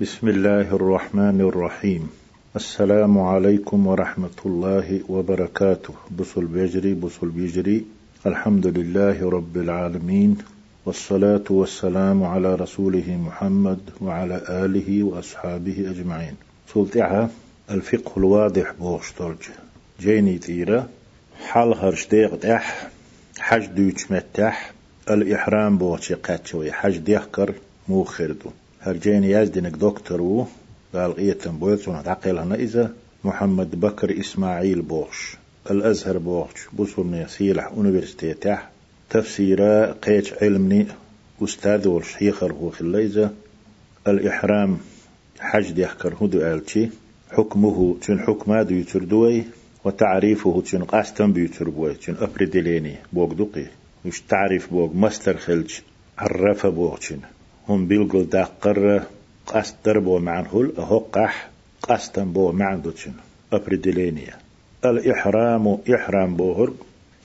بسم الله الرحمن الرحيم السلام عليكم ورحمة الله وبركاته بصل بيجري بصل بيجري الحمد لله رب العالمين والصلاة والسلام على رسوله محمد وعلى آله وأصحابه أجمعين سلطعها الفقه الواضح بوغشترج جيني تيرا حال هرش ديغ أح حج دوش متح الإحرام بوغشي قاتشوي حج ديخكر مو خردو هرجين يازدنك دكتور بويتون تعقل هنا إذا محمد بكر إسماعيل بوغش الأزهر بوغش بوصلنا سيلح أونيفرسيتيتاح تفسيرا قيتش علمني أستاذ والشيخر هو خليزة الإحرام حج ديحكر هدو آلتي حكمه تن حكما دو يتردوي وتعريفه تن قاستن بيتربوي تن أبردليني بوغ دقي وش تعريف بوغ مستر خلج عرفة بوغ تن هم بيلقل داقر قاستر بو معن هل أهو قح قاستن بو معن دوتشن. أبردلينيا الإحرام إحرام بوهر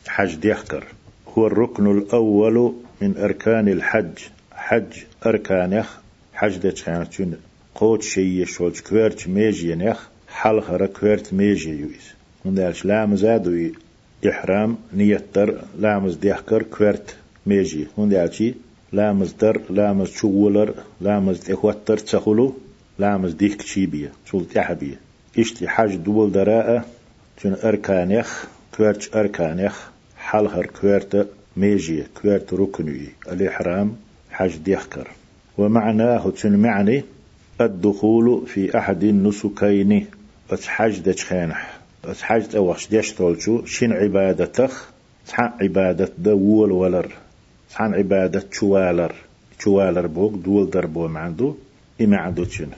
حج ديحكر هو الركن الأول من أركان الحج. حج أركانه حج دتشانتون قوت شيء شولج كويرت ميجي نخ حل خرا كويرت ميجي يويس. من دالش لام زادو إحرام نيتر لامز ديحكر كويرت ميجي. من دالشي لامز در لامز شولر لامز تخوتر تخلو لامز ديك تشيبية شول تحبية اشتي حج دول دراءة تون أركانيخ كويرتش أركانيخ حلهر كويرت ميجي كويرت ركني الإحرام حج ديخكر ومعناه تون معني الدخول في أحد النسكين أتحج دجخانح أتحج أوخش ديش تولشو شن عبادتخ تحن عبادة دول ولر تحن عبادة شوالر شوالر بوك دول دربو معندو إما عندو تشن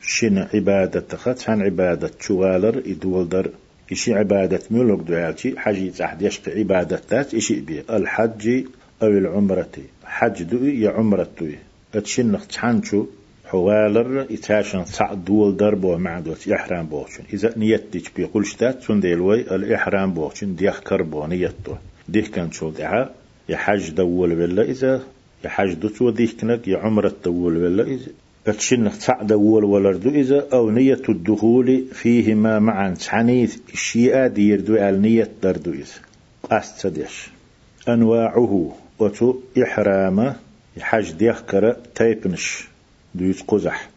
شن عبادة تخ تحن عبادة شوالر إدول در إشي عبادة ملوك دعاتي حجي تحت يشق عبادة تات إشي بي. الحج أو العمرة. حج دوي يا عمرة دوي. اتشنخ تحنشو حوالر إتاشن صع دول دربو مع دوت إحرام بوشن إذا نيت ديش بيقول شتات سنديلوي الإحرام بوشن ديخ كربو نيتو ديخ كان شو دعا يحج دول ولا إذا يحج دوت وديخ كنك يا عمرة دول ولا إذا. اتشنخ صع دول ولردو إذا أو نية الدخول فيهما معا. تعنيث الشيئة ديردو على نية دردو إذا. قاست سديش أنواعه. وتو إحرام. يحج ديخكر تيبنش دويت قزح.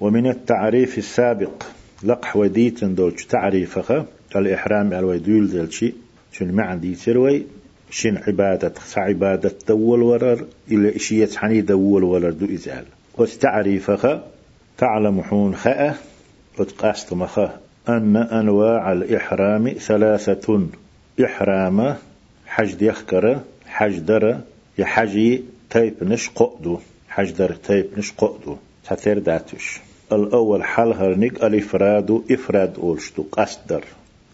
ومن التعريف السابق. لقح وديت دوش تعريفها. الإحرام على ويدول ذلشي شن معن دي تروي؟ شن عبادة عبادة دول ورر إلا إشية حني دول ورر دو إزال. وتعريفها تعلم حون خاء وتقاست مخا أن أنواع الإحرام ثلاثة. إحرام حج يخكر حج در يحجي تيب نش ققدو حجدر تيب نش ققدو تثير داتوش الأول حال هرنيك الإفراد إفراد أولشتو قصدر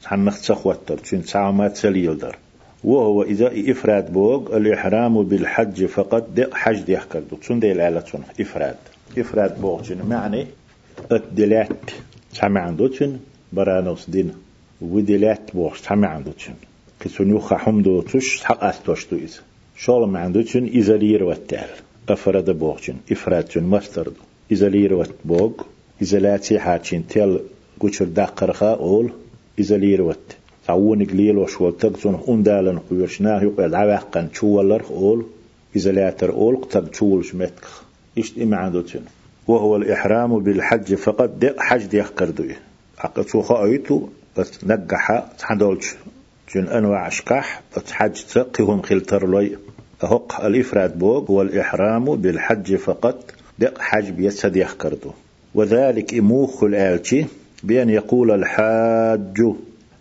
حنخ تخوتر تشين تعامات سليلدر وهو إذا إفراد بوغ الإحرام بالحج فقط حج دي يحكردو تشون دي العالة إفراد. إفراد بوغ معني الدلات سامع عندو تشين برانوس دين. ودلات بوغ. سامع عندو تشين قسون يوخا حمدو تش حق أستوشتو إذا شغل ما عنده تشن إزالير وتال أفراد بوغشن إفراد تشن مسترد. إزالير وت بوغ إزالاتي حاتشن تيل قوشر داقرخا أول. إزالير وت تعون قليل وشوال تقصن أندالن قويرشناه يقال عواقا تشوالر أول إزالاتر أول قتب تشول شمتك إشت إما عنده تشن وهو الإحرام بالحج فقط دق حج ديخ كردوي عقد شو خايتو بس نجح تحدولش جن أنواع أشكاح تحج تقهم خلتر لوي أهق الإفراد بوغ والإحرام بالحج فقط دق حج بيسد يخكردو وذلك إموخ الآلتي بأن يقول الحاج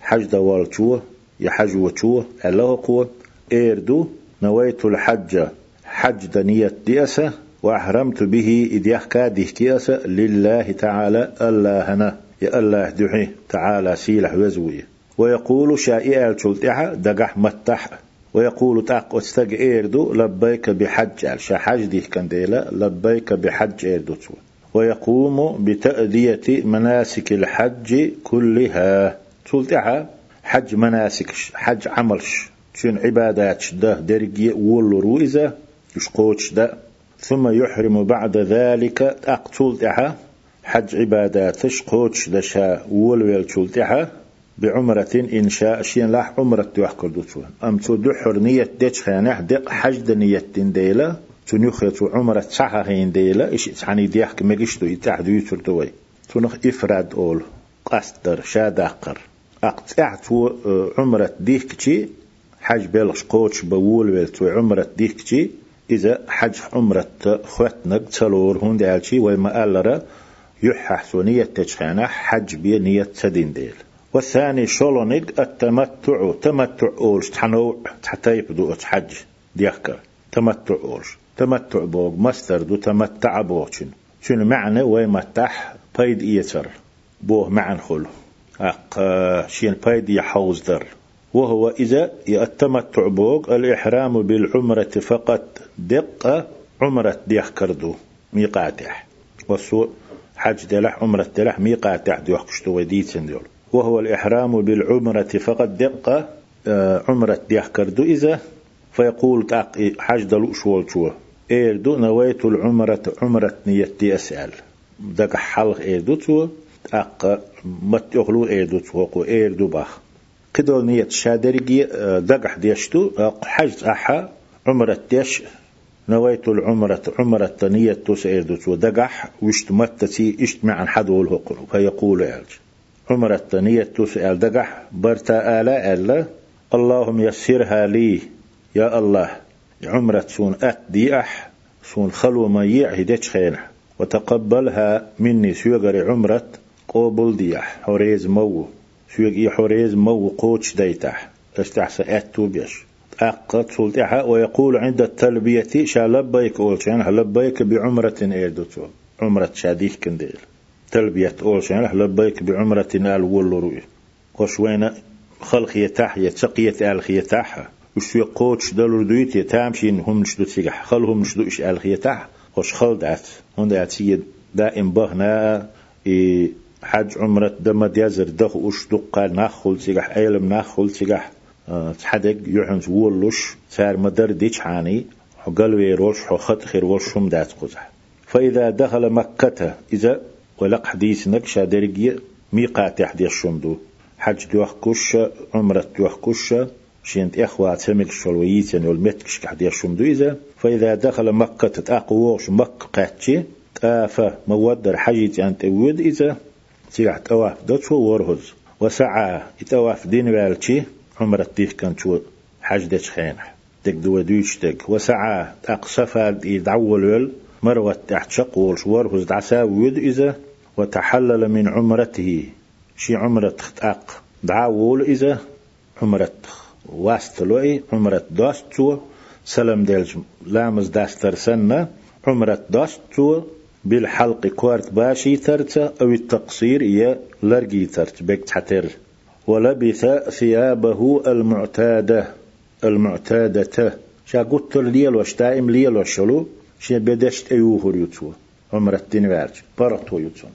حج دوالتو يحج وتو الله قوة إيردو نويت الحج حج دنية ديسة وأحرمت به إذ يحكى ديكيسة لله تعالى الله هنا يا الله دحي تعالى سيلح وزوي. ويقول شائع الشلطحة دقح متح. ويقول تاق استق إيردو لبيك بحج شحج دي كنديلا لبيك بحج إيردو ويقوم بتأدية مناسك الحج كلها. شلطحة حج مناسك حج عملش. شن عبادات ده درجي وول رويزة يشقوش ده ثم يحرم بعد ذلك أقتل تحا حج عباداتش قوتش دشا ويل تشولتها بعمرة إن شاء شين لاح عمرة توحكر دوتون أم تو دحر نية ديش خانح دق حج نية ديلا تنيخ تو عمرة صحة هين ديلا إيش تعني ديحك مجشتو يتاح ديوتر دوي تنخ إفراد أول قصدر شادقر أقطعت عمرة ديكتي حج بلغش قوتش بول تو عمرة ديكتي إذا حج عمرة خوتنك تلور هون دالشي وما ألرا يحح سونية تشخانة حج بي نية تدين ديل. والثاني شولونيك التمتع تمتع أولش تحنو حتى يبدو حج ديكر تمتع أولش تمتع بوغ مستر دو تمتع بوغشن شنو. معنى؟ ويمتح بيد إيتر. بوه معن خلو. أق شين بيد يحوز در. وهو إذا التمتع بوغ الإحرام بالعمرة فقط دقة عمرة ديخ كردو ميقاتح. والسوء حج دلح عمرة دلح ميقاتح ديوح كشتو وديتن دول وهو الإحرام بالعمرة فقط دقة آه، عمرة ديح كردو. إذا فيقول تاق حج دلو شوال شو إيردو نويت العمرة عمرة نيتي أسأل. دق حلق إيردو تو تاق مت يغلو إيردو تو إيردو باخ. قدو نيت شادرقي آه، دقح ديشتو حج أحا عمرة ديش نويت العمرة عمرة نية توس إيردو دقح وشت متتي اشت معن حدو الهقر فيقول يالج عمرة نية توس إل دقح برتا آلا ألا اللهم يسرها لي يا الله. عمرة سون أت دي أح سون خلو ما يعهدش خينه وتقبلها مني سيغري عمرة قوبل ديح حريز مو. سيغي حريز مو قوتش ديتح. تستحسى أتو بيش. أقت سلطحة ويقول عند التلبية شا لبيك أولشان لبيك بعمرة إيدوتو عمرة شاديك كنديل. تلبية أولشان لبيك بعمرة آل ولروي قش وين خلق يتاح يتسقية آل خيتاح وش يقوتش دلو دويت يتامشين هم نشدو تسيح خلهم نشدو إش آل خيتاح قش خل دعت هون دعت دائم بهنا إيه حج عمرة دم ديازر دخ وش دقا ناخل سيح أيلم ناخل سيح تحدق يحنز وولش سار مدر ديش حاني. حقل ويروش حخط خير وشهم دات قزح. فإذا دخل مكة إذا ولق حديث نكشا درجي ميقات يحدي الشمدو حج دوخ كش عمرة دوخ كش شينت إخوة سمك شلويتين والمتكش كحدي الشمدو إذا فإذا دخل مكة تأقوش مكة قاتشي. تافا مودر حجيت أن تود إذا تيح تواف دوتشو ورهز وسعى يتواف دين والشي عمرة تيه كان شو حج دش خينح. دك دو دوش دك وسعى أقصفا يدعول ول. مروة تحت شقول شوار هز دعسا ويد إذا. وتحلل من عمرته. شي عمرة أق دعاول إذا. عمرة واستلوئي عمرة داستو سلام دلج لامز داستر سنة. عمرة داستو بالحلق كوارت باشي ترتا أو التقصير إيا لرقي ترت بك تحتر ولبث ثيابه المعتادة. المعتادة. شا قلت ليل وشتائم ليل وشلو؟ شا بدشت أيوه يتسو عمر الدين وارج. برطو يتسون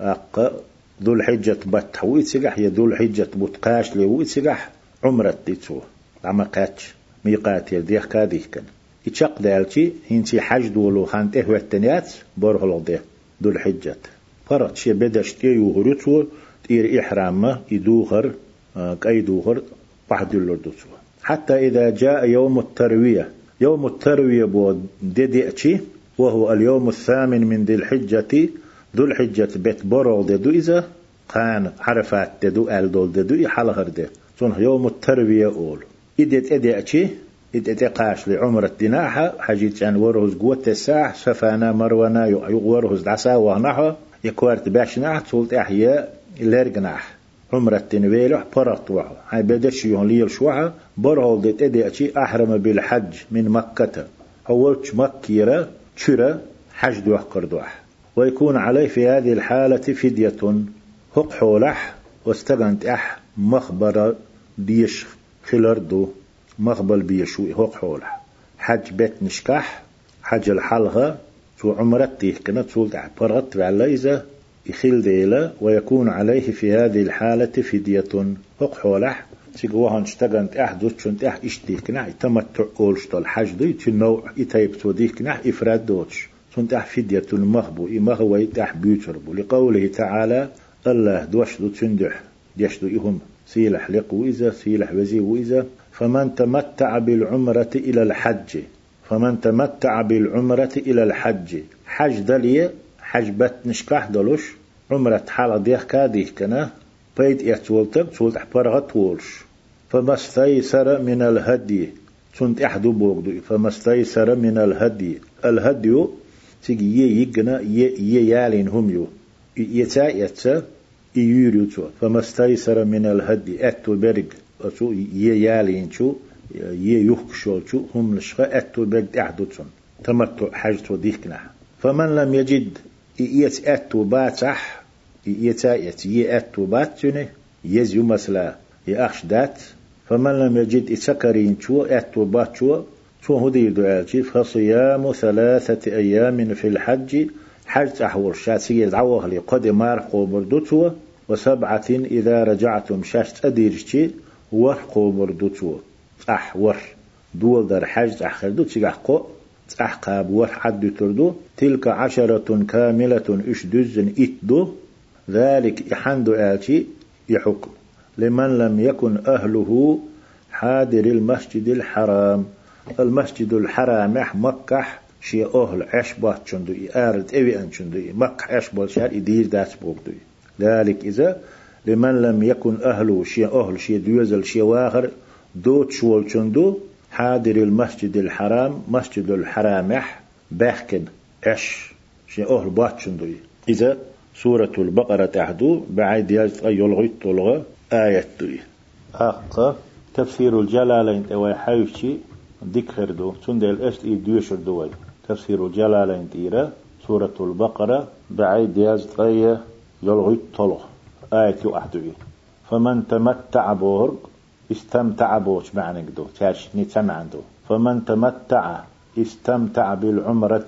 أق ذو الحجة بطح. ويتسقح يا ذو الحجة بطقاش لي. ويتسقح عمر الديتسو عما قاتش ميقات يديخ كاديخ كان. يتشق دالتي هنتي حج دولو خانت إهوة التنيات بره ده ذو الحجة فرط شي بدشت أيوه يتسو تير إحرام يدوخر آه، كأي دوخر بعد اللردوسو حتى إذا جاء يوم التروية يوم التروية بو ديديأتي وهو اليوم الثامن من ذي الحجة ذو الحجة بيت برو دو إذا قان عرفات دو آل دول دو حلغر دي. صنح يوم التروية أول. إدت إديأتي إدت قاش لعمر الدناحة حجيت عن ورهز قوة الساح سفانا مروانا يغورهز دعسا ونحو يكوارت باش نحت سلط أحياء لرجناح عمرة تنويلح برط وعو هاي بدش يون ليل شوعة برهول ديت إدي اتي أحرم بالحج من مكة. أولش مكيرة شرة حج دوح كردوح. ويكون عليه في هذه الحالة فدية. هق حولح واستغنت أح مخبر ديش خلردو. مخبل بيشوي هق حولح حج بيت نشكح حج الحلقة تو عمرتي كنا تسولت برغت على إذا يخيل ديلا ويكون عليه في هذه الحالة فدية. حولح. تيجوها اشتغنت اح دوتشنت اح اشتيك نح تمتع قولش الحج دي تنوع يتيب توديك نح إفراد دوتش. سنتح فدية المخبو إما هو يتح بيوتربو لقوله تعالى الله دوش دو تندح ديش دو إهم سيلح لق وإذا سيلح وزي وإذا فمن تمتع بالعمرة إلى الحج فمن تمتع بالعمرة إلى الحج. حج دلية حج بت نشكح دلوش عمرة حالة ديخ كاديخ كنا بيد إحتولتك تولت أحبرغة تولش. فما استيسر من الهدي تنت أحدو بوغدو. فما استيسر من الهدي الهدي تيجي يجنا يالين هم يو يتا يتا يوريو تو فما استيسر من الهدي أتو برق أتو يالين شو يخشول شو هم لشغا أتو برق أحدو تون تمتع حاجة ديكنا فمن لم يجد إيت أتو باتح يتا يت يأتو باتونه يزيو مثلا يأخش دات فمن لم يجد إتسكرين شو أتو بات شو شو هدي دعالتي فصيام ثلاثة أيام في الحج حج أحور شاتي دعوه لي قد مار قوبردوتو وسبعة إذا رجعتم شاشت أديرشتي ور قوبردوتو أح ور دول در حج أحخردو تيجح قو أحقاب ور حد تردو تلك عشرة كاملة إش دزن إتدو ذلك يحندو آتي يحكم لمن لم يكن أهله حاضر المسجد الحرام. المسجد الحرام مكة شي أهل عشبات شندو آرد إوي أن شندو مكة عشبات شهر إدير دات بوغدو ذلك إذا لمن لم يكن أهله شي أهل شي دوزل شي واخر دوت شوال شندو حاضر المسجد الحرام مسجد الحرام بحكن عش شي أهل بات شندو إذا سورة البقرة تحدو بعد يجد يلغي طلغة آية أقا تفسير الجلالين توي حيوشي ذكر دو. تندل أست إي دوشر دوي تفسير الجلالين تيرا سورة البقرة يزد آية يلغي طلغ آية أحدوي فمن تمتع بورق استمتع بوش معنى دو تاش نتمع عنده. فمن تمتع استمتع بالعمرة.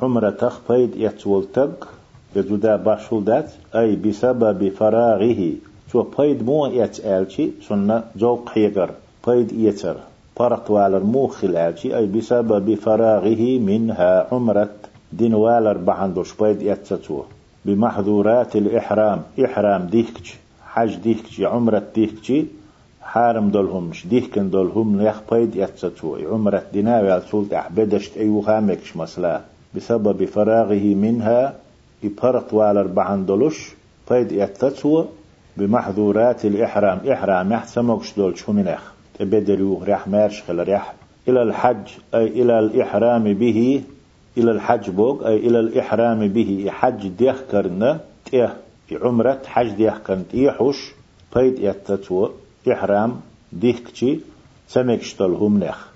عمرة تخفيد يتولتق يزودا باشول دات. أي بسبب فراغه. شو بيد مو يتألشي سنة جوق حيقر بيد يتر. فرق والر مو خلالشي أي بسبب فراغه منها عمرة. دين والر بعندوش بيد يتسو بمحظورات الإحرام. إحرام ديكش حج ديكش عمرة ديكش حارم دولهم مش ديكن دولهم يخ بيد يتسو عمرة ديناوي سولت أحبدشت أيوها مكش مسلا. بسبب فراغه منها يبرط والر بعندلوش بيد يتسو بمحظورات الإحرام. إحرام يحسموكش دول شو منخ تبدلو ريح مارش خل ريح. إلى الحج أي إلى الإحرام به إلى الحج بوك أي إلى الإحرام به حج ديخ كرنا تيه عمرة حج ديخ كرنا يحوش بيد يتتو إحرام ديخ كشي سمكش هم نخ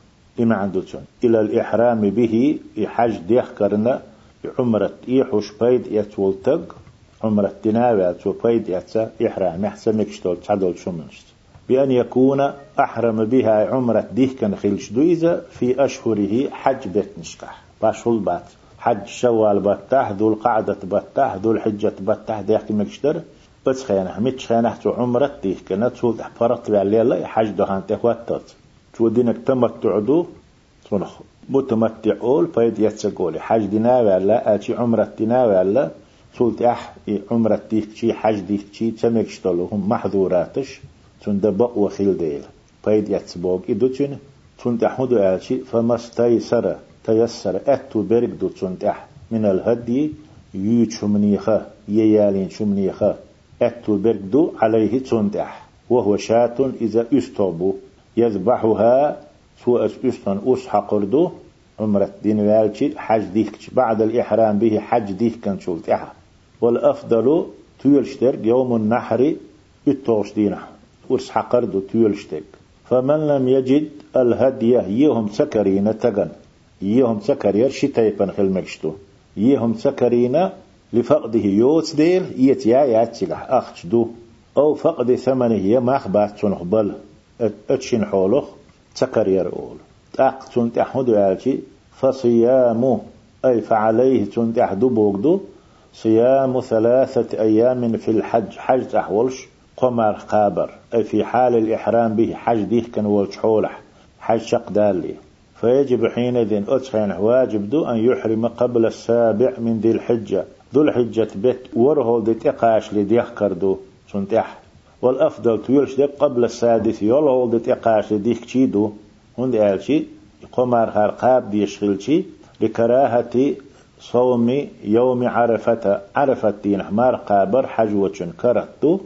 إما عندوشون إلى الإحرام به حج ديخ كرنا عمرة إيحوش بيد يتولتق عمرة تناوي تو بيد يتسا إحرام يحسن مكشتول تعدول شمنشت بأن يكون أحرم بها عمرة ديه كان خلش دويزة في أشهره حج بيت نشكح باشول بات حج شوال بتاه ذو القعدة بتاه ذو الحجة بتاه ديك مكشتر بس خيانة متش خيانة تو عمرة ديه كانت سول فرط بالليلة حج دهان تهوتت تو دينك تمتع دو تنخ متمتع أول فيد يتسقولي حج دينا ولا أتي عمرة دينا ولا. سولت أح عمرة ديك شي حج ديك شي تمك شتلهم محظوراتش. تندبق وخيل ديل. فيد يتسبوك إدو تون تند أحمد ألشي فما استيسر تيسر أتو برق دو أح. من الهدي يوت شمنيخة ييالين شمنيخة. أتو برق دو عليه أح. وهو شات إذا أستوبو. يذبحها سوء أسطن أس حقردو عمرة دين والشي حج ديك بعد الإحرام به حج ديك كان شولت والأفضل تيلشتر يوم النحر يتوش دينا ورس حقردو تيلشتر فمن لم يجد الهدية يهم سكرين تغن. يهم سكرير شتايبن خلمكشتو يهم سكرين لفقده يوت ديل يتيا ياتيغح أخشدو أو فقد ثمنه يماخ بات بل أتشن حولخ تكر يرؤول تاق تنت أحمد يالشي فصيام أي فعليه تنت أحدو بوغدو صيام ثلاثة أيام في الحج حج تحولش قمر قابر أي في حال الإحرام به حج ديه كان ولش حج شق دالي فيجب حينئذ أتخين واجب دو أن يحرم قبل السابع من ذي الحجة. ذو الحجة بيت ورهو دي تقاش لديخ كردو. سنتح والأفضل تيولش دي قبل السادس يولهو دي تقاش لديخ تشيدو هند آلشي قمر هرقاب ديشغلشي لكراهة صوم يوم عرفة. عرفة دين حمار قابر حجوة كرهتو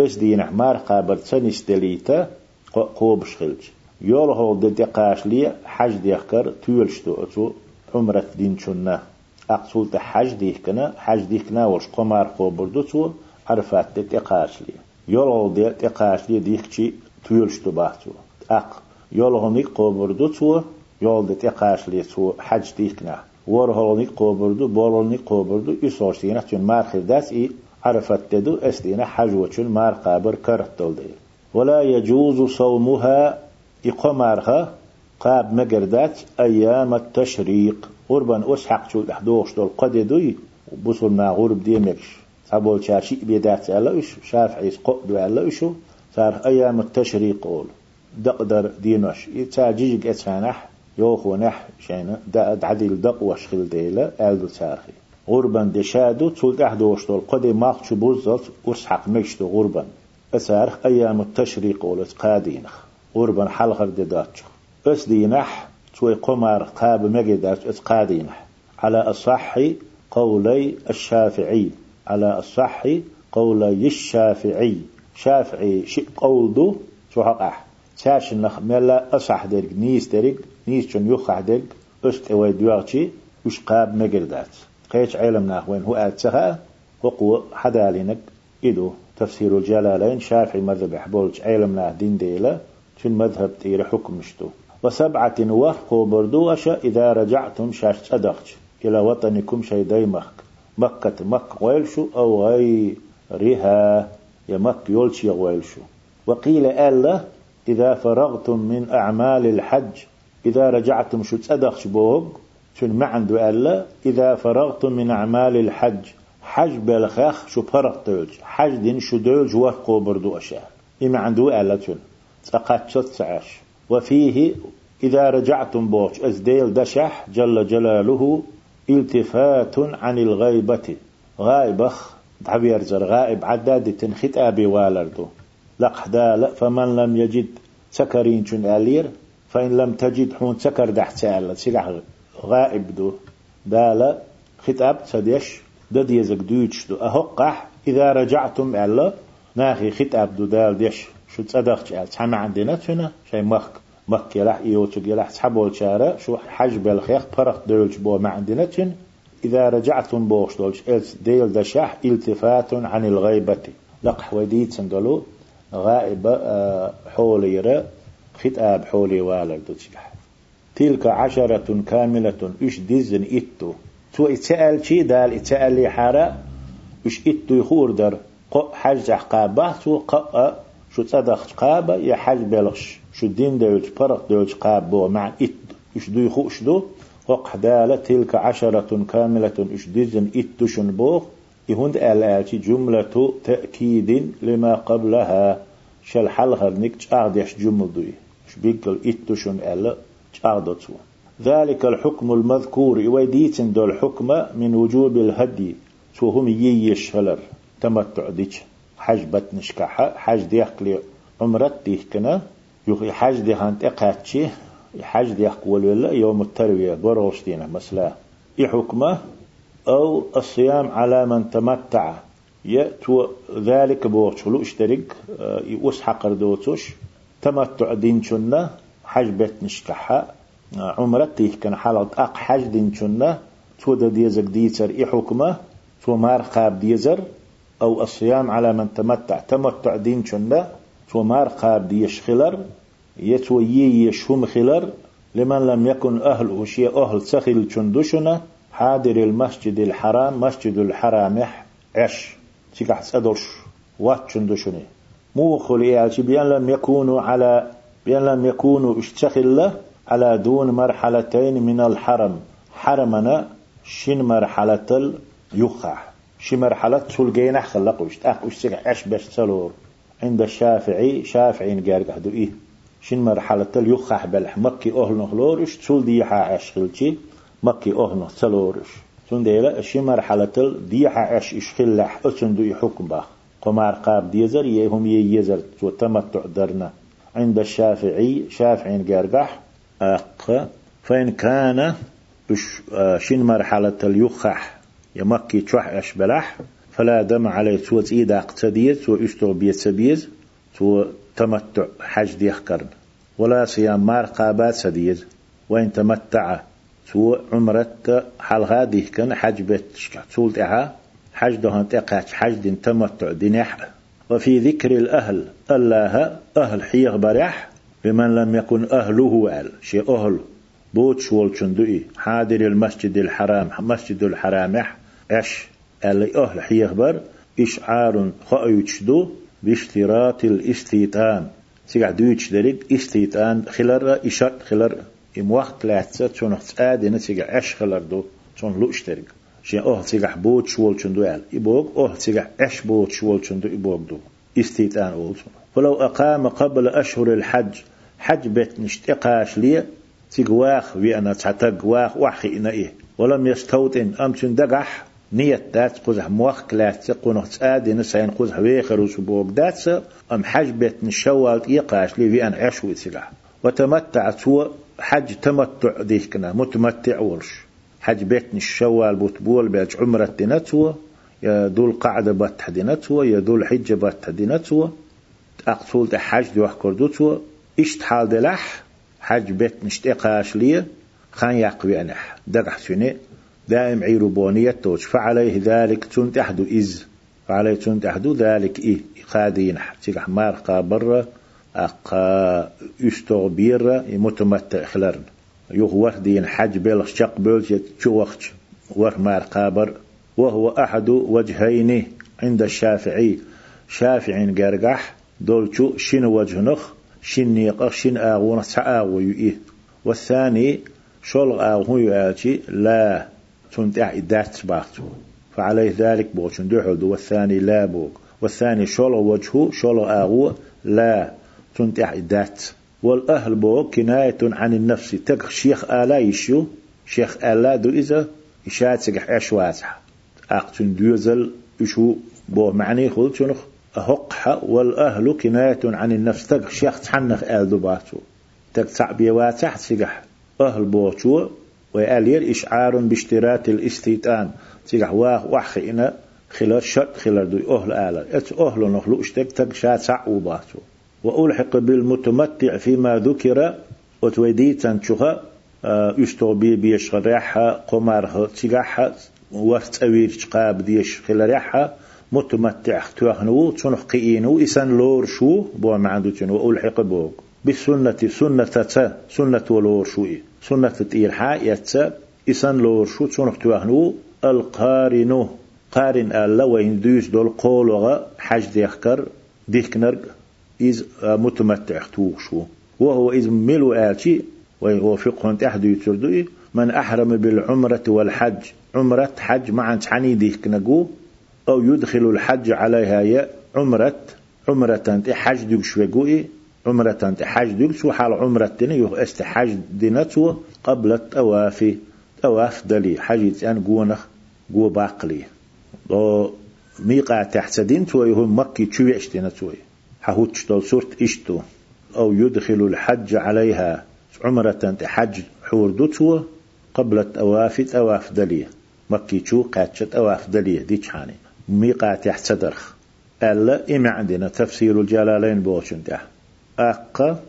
اس دين حمار قابر تسنس دليتا. قوب شغلش يول هو دقاش لي حج ديخكر تيولشتو أتو عمرة دين شنا أقصول حج ديكنا حج ديكنا ورش قمار قوبردو تو عرفات دقاش لي. يول هو دقاش لي ديكشي تيولشتو باهتو أق يول هو نيك قوبردو تو يول دقاش لي تو حج ديكنا ورهولني قوبردو بولوني قوبردو يسوشتينا تون مارخ داس إي عرفت تدو استينا حجوة تون مار قابر كرت ولا يجوز صومها إقمارها قاب مقردات أيام التشريق. قربان أسحق شو الأحدوش دول قد دوي بصل ما غرب ديمكش سابول شاشي بيدات على إيش شاف عيس قد على إيشو صار أيام التشريق قول دقدر دينوش. يتاجيج إتسانح يوخو نح شينا دا عديل دق وشخل ديلا ألدو تارخي غربان دشادو تولد أحدوش دول قد ماخ شو بوزلت أسحق مكشتو غربان أسارخ أيام التشريق ولت قادينخ غربان حلقر داتش أس دينح توي قمار قاب مجدات أس قادينح على الصح قولي الشافعي. على الصح قولي الشافعي. شافعي شيء قول دو شو حقح تاش نخ ملا أصح درج نيس درج نيس شن يخح درج أست أوي دوارتي وش قاب مجردات قيش علم ناخ وين هو أتسها وقو حدا لينك إدو تفسير الجلالين شافعي مذهب حبولج علم ناخ دين ديلا. شن مذهب تير حكم مشتو وسبعة وفقوا بردوشة إذا رجعتم شاش صدقش إلى وطنكم شي ديمخ مكة مك ويلشو أو غيرها يا مك يولش يغويلشو وقيل ألا إذا فرغتم من أعمال الحج إذا رجعتم شو تصدق بوغ شو ما عنده ألا؟ إذا فرغتم من أعمال الحج حج بالخخ شو فرق دولج حج دين شو دولج وفقوا بردو أشياء. إما عنده ألا شو تقات تعاش وفيه إذا رجعتم بوش أزديل دشح جل جلاله التفات عن الغيبة. غائبخ تعبير زر غائب عداد تنخت أبي والردو لقحدا فمن لم يجد سكرين شن ألير فإن لم تجد حون سكر دحت سأل. سلح غائب دو. دالا خطاب سديش دد يزك دويتش دو. أهقح إذا رجعتم ألا ناخي خطاب دو دال ديش. شو تصدق شال سمع عندنا شنا شيء مخ مك يلح يوتك يلح تحبول شارع شو حج بالخيخ؟ فرق دولش بو ما عندنا شن إذا رجعتم بوش دولش إلس ديل دشاح التفات عن الغيبة. لقح وديت سندلو. غائب آه، حوليرة. خطاب حولي والد تلك عشرة كاملة إش ديزن إتو. تو إتسأل شي؟ دال إتسأل لي حارة. إش إتو يخور در. حج قابة تو قا شو تصدق قابة يا حج بلغش. شو دين دولش فرق دولش قابة مع إت. إش دو يخوش دو؟ وق دالة تلك عشرة كاملة إش ديزن إتو شنبوغ يهند آلاتي جملة تأكيد لما قبلها. شل حلغر نك تشاغدش جمل دوي. شبيكل إتشن ألا تشاغدتو ذلك الحكم المذكور. ويديتن دول حكم من وجوب الهدي. شو هم ييش هلر. تمتع ديش حج بتنشكح حج ديك لي عمرت ديك كنا يخي حج دي هانت إقاتشي حج ديك ولا يوم التروية بروشتينا. مثلا حكمه أو الصيام على من تمتع. يأتو ذلك بوش لو اشترك يوس حقر دوتوش. تمتع دين شنة حج بيت نشكحة عمرتي كان حالة أق حج دين شنة تو دا ديزك ديتر إي حكمة تو مار قاب ديزر. أو الصيام على من تمتع. تمتع دين شنة تو مار قاب ديش خلر يتو يي يشهم خلر لمن لم يكن أهل شيء أهل سخل شندشنا حاضر المسجد الحرام مسجد الحرام عش. تيكح سأدرش واتشن دشني مو خلي بيان لم يكونوا على بيان لم يكونوا اشتخل على دون مرحلتين من الحرم. حرمنا شن مرحلة اليخع شي مرحلة سلقين خلق وشت. أخ وشتك عش بس سلور. عند الشافعي شافعي قال قهدو إيه. شن مرحلة اليخح بلح. مكي أهل نخلورش تول ديحا عشخلتي مكي أهل نخلورش تون ديلا شي مرحلة ديحا إشخلح أتن دو حكم باخ قمار قاب ديزر يهم ييزر وتمتع درنا. عند الشافعي شافعي قرقح أق فإن كان آه، شن مرحلة اليخح يمكي تشوح أشبلح فلا دم عليه سوى إيدا اقتديت سوى اشتغ بيت سبيز سوى تمتع حج ديخكرن ولا صيام مار قابات سديز وإن تمتع؟ سوى عمرت حال هذه كان حج بيت سولت إها حج دهن تقاش حج دين تمتع دينح وفي ذكر الأهل الله أهل حيغ بريح بمن لم يكن أهله عل شي أهل بوت شول شندوئي. حاضر المسجد الحرام مسجد الحرام اش اللي أهل حيغبر إشعار خأيوتشدو باشتراط الاستيطان. سيقع دويتش دريد استيطان خلر إشارت خلر إم وقت لاتسا تشون آدنا سيقع أش خلر دو تشون لو اشترك شي أهل سيقع بوت شول شندو ال إبوك أهل سيقع أش بوت شول شندو إبوك دو استيطان أولسون ولو أقام قبل أشهر الحج حج بيت نشتقاش ليه تيقواخ ويأنا تعتق واخ وحي إنا إيه ولم يستوطن أمتن دقح نية دات قزح موخ كلات قنوه تآدي نسين قزح ويخر وسبوك دات أم حج بيت نشوال يقاش لي في أن عشو سلاح وتمتع سوى حج تمتع ديكنا متمتع ورش. حج بيت نشوال بوتبول بيت عمرة دينتوه يا دول قاعدة بات يا دول حجة بات دينتوه أقصول حج دي وحكردوتوه إشت حال دلح حج بيت نشتقاش ليه خان يقوي أنح. دقح سنة دائم عيرو بونية توج. فعليه ذلك تنتحدو إز. فعليه تنتحدو ذلك إيه. خادين تيقح مارقا برا أقا يستغبير متمتع خلرن يغور دين حج بيل شق بيل وقت ور مارقا بر وهو أحد وجهين عند الشافعي. شافعي قرقح دولشو شين وجه نخ. نيقخ شين آغونا تعاغو يؤيه. والثاني شول آغو يؤاتي لا تنتع إدات باختو فعليه ذلك بوشن دحود والثاني لا بوك والثاني شول وجهه شول آغو لا. تنتع إدات والأهل بوك كناية عن النفس. تك شيخ آلا يشيو شيخ آلا دو إذا إشاعت سجح أشواتها أقتن دوزل إشو بو معني خل شنخ أهقها والأهل كناية عن النفس. تك شيخ تحنخ آل دباتو تك تعبي واتح سجح أهل بوتو ويالير إشعار باشتراط الاستيطان. تيجح واخ وح إنا خلال شرط خلال دو أهل آلا. إت أهل نخلو إشتك تك شات سعوباتو وألحق بالمتمتع فيما ذكر وتويدي تنشوها يستوبي بيش ريحها قمارها تيجحها وفت أوير قاب ديش خلال ريحها متمتع. توهنو تنخ إسان لور شو بو معندو تنو وألحق بوك بالسنة سنة تا سنة ولور شوئي سنة تيرحا يتسا إسان لور شو تنخ توهنو القارنو قارن ألا وين دوس دول قولغا حج ديخكر ديكنر إز متمتع توشو وهو إذ ملو آتي وهو فقه تحدو يتردوي من أحرم بالعمرة والحج. عمرة حج معا تحني ديكنقو أو يدخل الحج عليها يا عمرة. عمرة تنتي حج دوك شوي عمرة تنتي حج دوك شو حال عمرة تني يخ استحج دينتو قبل التوافي تواف دلي. حج أن جونخ جو باقلي دو ميقات تحسدين توي هم مكي تشوي اشتنا توي حهوتش دول سورت إشتو. أو يدخل الحج عليها. عمرة حج حور دوتو قبل التواف. تواف دلي. مكي تشو قاتشت أواف دلي. دي حاني. ميقات يحتدرخ ألا إما عندنا تفسير الجلالين بوشن ده. أقا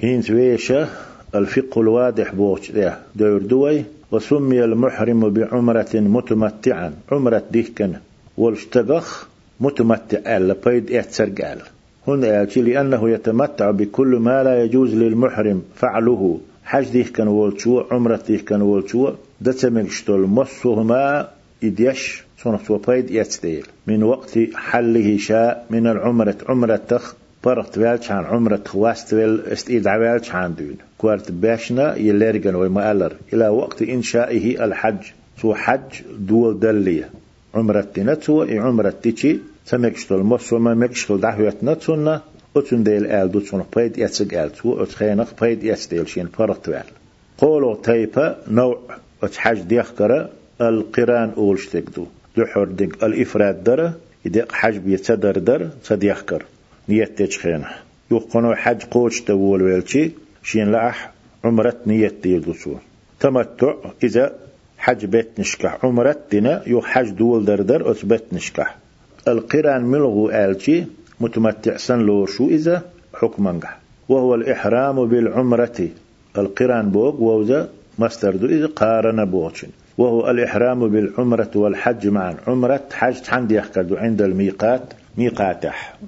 هين ويشة الفقه الواضح بوش ده دور دوي. وسمي المحرم بعمرة متمتعا عمرة ديكن. والاشتغخ متمتع ألا بيد اعتسرق ألا هنا لأنه يتمتع بكل ما لا يجوز للمحرم فعله. حج ديكن والشو عمرة ديكن والشو دتمك شتول مصهما إديش صنف وبيد يتديل من وقت حله شاء من العمرة عمرة تخ برغت بالش عن عمرة خواست بيل استيد عوالش عن دون كوارت باشنا يلرجن ويمألر إلى وقت إنشائه الحج سو حج دول دلية عمرة تنتو عمرة تيجي سمكشتو المصر ما مكشتو دعوة نتسونا أتون ديل آل دوتون بيد يتسق آل تو أتخينق بيد يتسديل شين فرط وال قولو تيبا نوع أتحاج ديخكرة القران أولشتك دو حر ديك الإفراد در يدق حج بيتدر در تديخكر نيت تجخينه يقنو حج قوش تقول ويلشي شين لأح عمرت نيت دير دوسو تمتع إذا حج بيت نشكح عمرت دينا يو حج دول در در أت بيت نشكح القران ملغو آلشي متمتع سن لو شو إذا حكمنجح وهو الإحرام بالعمرة. القران بوغ ووزا مستر دو إذا قارن بوغشن. وهو الإحرام بالعمرة والحج معا. عمرة حج عندي يحكدو عند الميقات ميقاتح.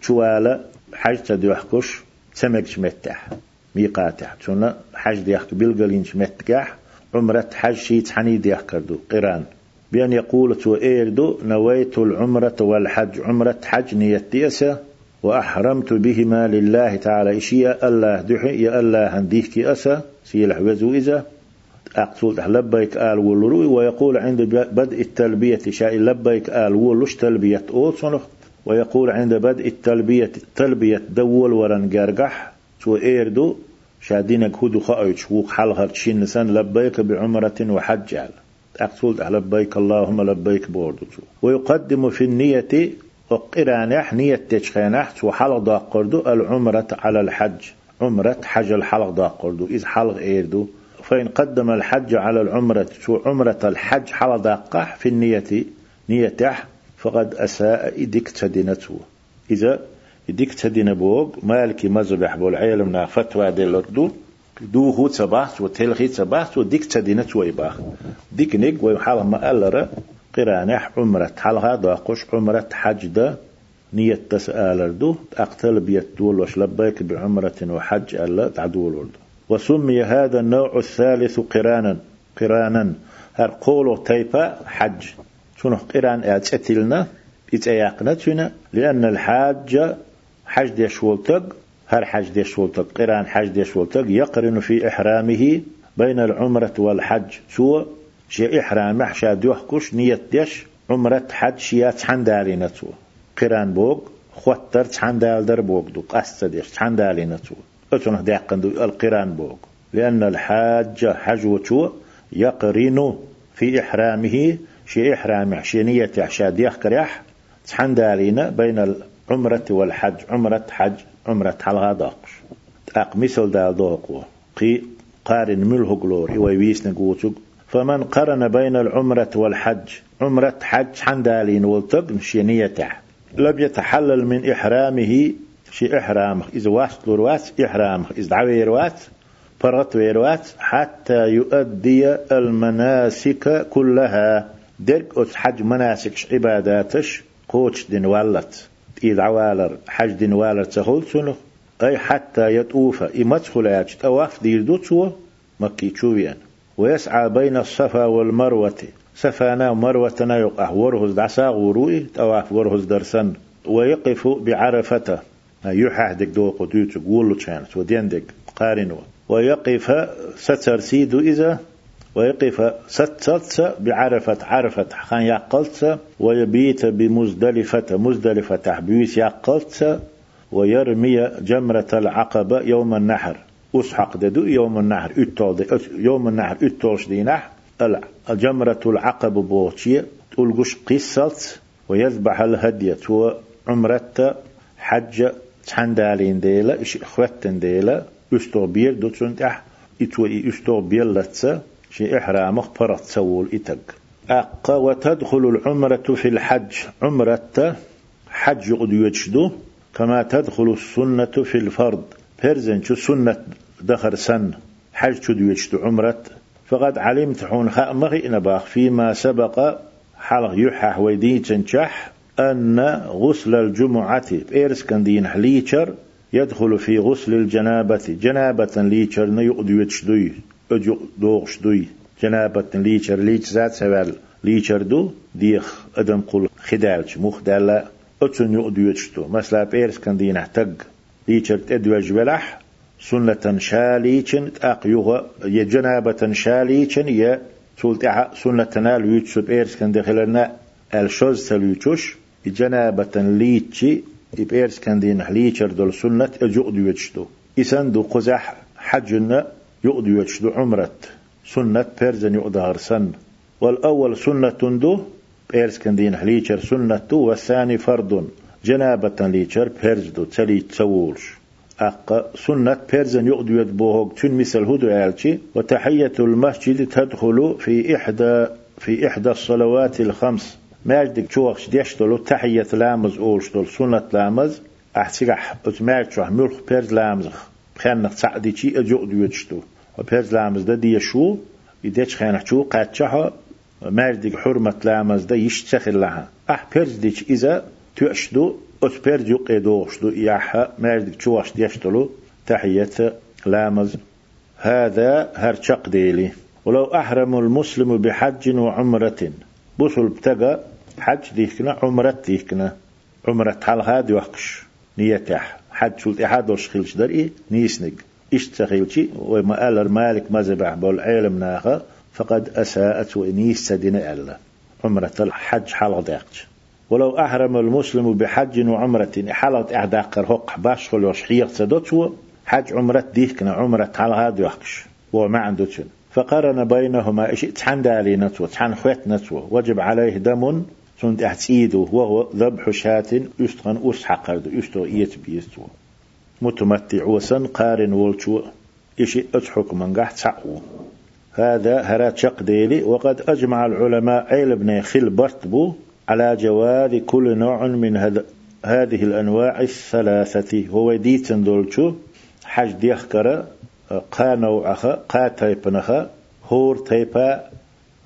شوالا حج تدو يحكش سمك شمتح ميقاتح تشونا حج دي يحكي بلغلين شمتكح عمرة حج شيت حنيد يحكدو قران بأن يقول تو إيردو نويت العمرة والحج عمرة حج نيتيسة وأحرمت بهما لله تعالى إشياء الله دحي يا الله هنديك أسا سيلح وزو إذا أقصد لبيك آل ولروي ويقول عند بدء التلبية شاء لبيك آل ولش تلبية أوصنه ويقول عند بدء التلبية تلبية دول ورن جرجح سو إيردو شادينك هدو خايش وق حلغة تشين سن لبيك بعمرة وحج أقصد لبيك اللهم لبيك بوردو ويقدم في النية وقرانح نية تشخينح سو حلق داقردو العمرة على الحج. عمرة حج الحلق داقردو. إذ حلق إيردو. فإن قدم الحج على العمرة شو عمرة الحج حل دقح في النية نيته فقد أساء إدك تدينته إذا إدك تدين بوغ مالكي مذبح بالعلم فتوى دلردو دوه تباحث وتلغي تباحث وديك تدينت ويباخ. ديك نيك ويحال ما ألر قرانح عمرة حلها داقش عمرة حج دا نية تسأل دو أقتل بيت دول وش لبيك بعمرة وحج ألا تعدول ولدو وسمي هذا النوع الثالث قرانا. قرانا. هر قولو تيبا حج. شنو قران اتتلنا اتياقنا لأن الحاج حج دي شولتق هر حج دي شولتق قران حج دي شولتق يقرن في إحرامه بين العمرة والحج. شو؟ شي إحرام حشا دوحكوش نية ديش عمرة حج شيات حندالي تو قران بوغ خوتر حندال در بوغ دو قصة ديش حندالي نتو أتونه دعقن القران بوك لأن الحاج حج وشو يقرن في إحرامه شي إحرام عشينية عشاد يخكريح تحن دالينا بين العمرة والحج عمرة حج عمرة حلغا داقش. أق مثل دال دوقو قي قارن ملهو قلور ويويس نقوتك فمن قرن بين العمرة والحج عمرة حج حندالين والتق شينية لم يتحلل من إحرامه شي إحرام إذا واسط لروات إحرام إذا دعوي روات فرغت ويروات حتى يؤدي المناسك كلها. درك حج مناسك عباداتش قوش دين والت إذا عوالر حج دين والر تهول سنو أي حتى يطوف إمدخل ياج تواف دير دوتسو مكي تشوفيان ويسعى بين الصفا والمروة. سفانا ومروة يقع ورهز دعسا غروي تواف ورهز درسن. ويقف بعرفته يحح دك دو قدو تقول تشانت ودين دك قارنوا ويقف ستر سيدو إذا ويقف ستت بعرفة عرفة خان يقلت ويبيت بمزدلفة مزدلفة بيوس يقلت ويرمي جمرة العقبة يوم النحر. أسحق ددو يوم النحر. يوم النحر. أتولش دينح الجمرة العقبة بوتشي. تلقش قصة ويذبح الهدية وعمرة حج تحندالين ديلا إش إخوتن ديلا. أستو بير دوتسون تح. إتوي أستو بير لتسا شي إحرامك برت سول إتق أق وتدخل العمرة في الحج. عمرة حج قد يجدو كما تدخل السنة في الفرض. فرزن شو سنة دخر سن. حج شو يجدو عمرة. فقد علمت حون خأمغي نباخ فيما سبق حلق يحح ويدي تنشح أن غسل الجمعة. بإيرس كان دين حليشر يدخل في غسل الجنابة. جنابة ليشر نيقضي يتشدوي أجو دوغش دوي جنابة ليشر ليش ذات سوال ليشر دو ديخ أدم قل خدالش مخدالة أتن يتشدو مثلا بإيرس كان دين احتق ليشر تدوج ولح سنة شاليشن تأقيوغ يا جنابة شاليشن يا سلطة سنة نال يتشد بإيرس كان دخلنا الشوز تلويتوش جنابة ليتشي إبيرس كان دين حليشر دول سنة أجؤد يتشدو إسان دو قزح حجنا يؤد يتشدو عمرت سنة بيرزن يؤدهر سن. والأول سنة دو بيرس كان دين حليشر سنة والثاني فرض جنابة ليشر بيرز دو تلي تسولش أق سنة بيرزن يؤد يدبوهوك تن مثل هدو آلتي وتحية المسجد تدخل في إحدى في إحدى الصلوات الخمس. ماجدك تشوخش ديشتلو تحية لامز أولشتل سنة لامز. أحتيقح أتماج شوح ملخ بيرز لامز بخانق تعدي چي أجو ديوتشتو وبيرز لامز ده دي شو يديش خانق شو قاتشها ماجدك حرمة لامز ده يشتخل لها؟ أح بيرز ديش إذا تؤشدو أت بيرز يقيدوشدو إياحا ماجدك تشوخش ديشتلو تحية لامز. هذا هرشق ديلي ولو أحرم المسلم بحج وعمرة بوصل بتقى حج ديكنا عمرة ديكنا عمرة حال هادي وحكش نيتح حج شلت إحاد وش خيلش درئي نيسنق تخيلشي وما قال المالك ما زبع بول علم ناخا فقد أساءت وإنيس سدنا ألا. عمرة الحج حال داقش ولو أحرم المسلم بحج وعمرة حالت إعداقر هق باش خل وشحيق سدوتو حج عمرة ديكنا عمرة حال هادي وحكش وما عنده فقارن بينهما إشي تحن دالي نتوى تحن خوات نتوى. وجب عليه دم سند احتيده وهو ذبح شاة يستغن أس حقرد يستغ إيت بيستوى متمتع وسن قارن ولشو إشي أتحك من قحت سعو هذا هرات شق ديلي وقد أجمع العلماء عيل بن خل برتبو على جواز كل نوع من هذا هذه الأنواع الثلاثة. هو ديتن دولشو حج ديخكرة قا نوعها قا تايبنها هور تايبا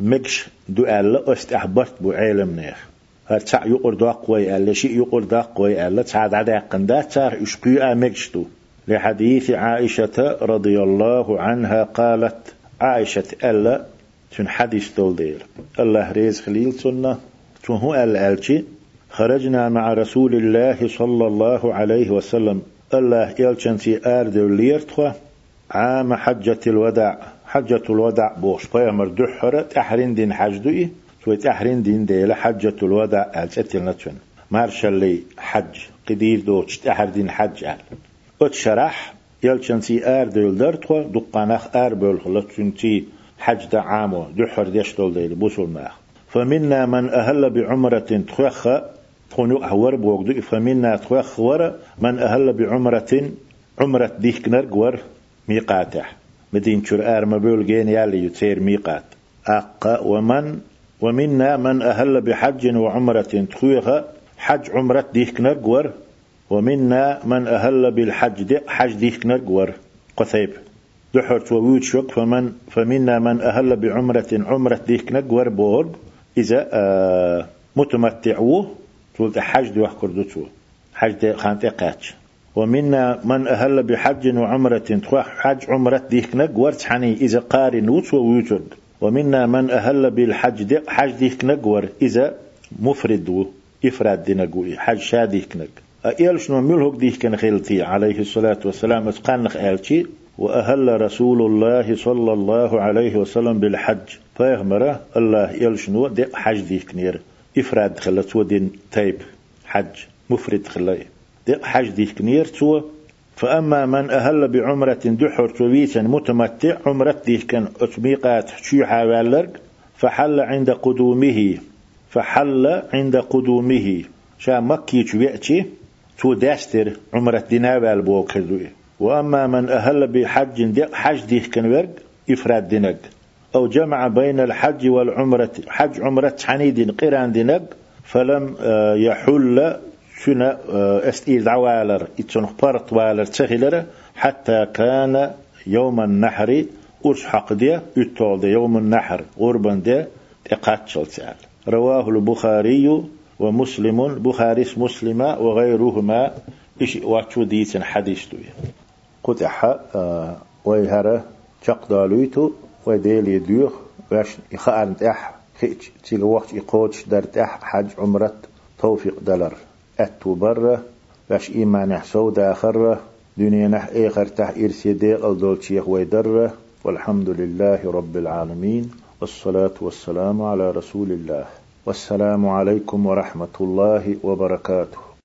مكش ألا أست أحبرت بو عالم نيخ هرتع يقر دا قوي ألا شيء يقر دا قوي ألا تعاد عدا قندا تار يشقيا مكش دو لحديث عائشة رضي الله عنها قالت عائشة ألا تن حديث دول دير الله ريز خليل سنة. تن هو ألا خرجنا مع رسول الله صلى الله عليه وسلم. الله يلشن في آرد ليرتخوه عام حجة الوداع. حجة الوداع بوش. بيامر دحرة تحرين دين حجدوي سوى تحرين دين ديلا حجة الوداع ألتت نتون. مارشال لي حج قدير دوش تحر دين حج أل. أتشرح يلشن سي آر ديل درتو دقانخ آر بول خلطشنتي حج دا عامو دحر ديش دول ديل بوصل ماخ. فمنا من أهل بعمرة تخخ تخونو أهور بوغدو فمنا تخخ ور من أهل بعمرة عمرة ديك نرق ميقاته مدين شر آر مبول جين يالي يتسير ميقات أقا ومن ومنا من أهل بحج وعمرة. تخويها حج عمرة ديك نرقور. ومنا من أهل بالحج دي حج ديك نرقور. قثيب دحرت وويد شك فمن فمنا من أهل بعمرة عمرة ديك نرقور بورد إذا آه متمتعوه تقول حج دي وحكر دوتو حج دي خانتي قاتش ومنا من أهل بحج وعمرة. حج عمرة ديك نق حني إذا قارن وتس ويوجد ومنا من أهل بالحج دي حج ديك نقور إذا مفرد إفراد دي نقوي حج شاديك نق أيال شنو ملهك ديك كان خيلتي عليه الصلاة والسلام؟ أتقانخ آلتي وأهل رسول الله صلى الله عليه وسلم بالحج. فيغمر الله يلشنو دي حج ديك نير. إفراد خلت ودين تيب حج. مفرد خلاه حج دي كنير تو فأما من أهل بعمرة دحر تويتا متمتع عمرة دي كان أتميقات شيحا والرق فحل عند قدومه فحل عند قدومه. شا مكي تويأتي تو داستر عمرة دينا والبوكردوي وأما من أهل بحج حج دي كان ورق إفراد دينك أو جمع بين الحج والعمرة حج عمرة حنيد قران دينك فلم آه، يحل شنا آه، استيل دعوالر إتسون بارت والر تسهلر حتى كان يوم النحر أرش حق دي أتول دي يوم النحر غربا دي اقاتشل تعال رواه البخاري ومسلم بخاري مسلمة وغيرهما إيش واتشو ديتن حديث دوية. قطع آه ويهره شق دالويتو وديلي ديوخ واش يخان إح خيتش تيل وقت يقوتش درت إح حج عمرت توفيق دلر. أتو برة باش إيمان حسو داخرة دنيا نح إيخر تح إرسي ديق الدول شيخ ويدرة والحمد لله رب العالمين والصلاة والسلام على رسول الله. والسلام عليكم ورحمة الله وبركاته.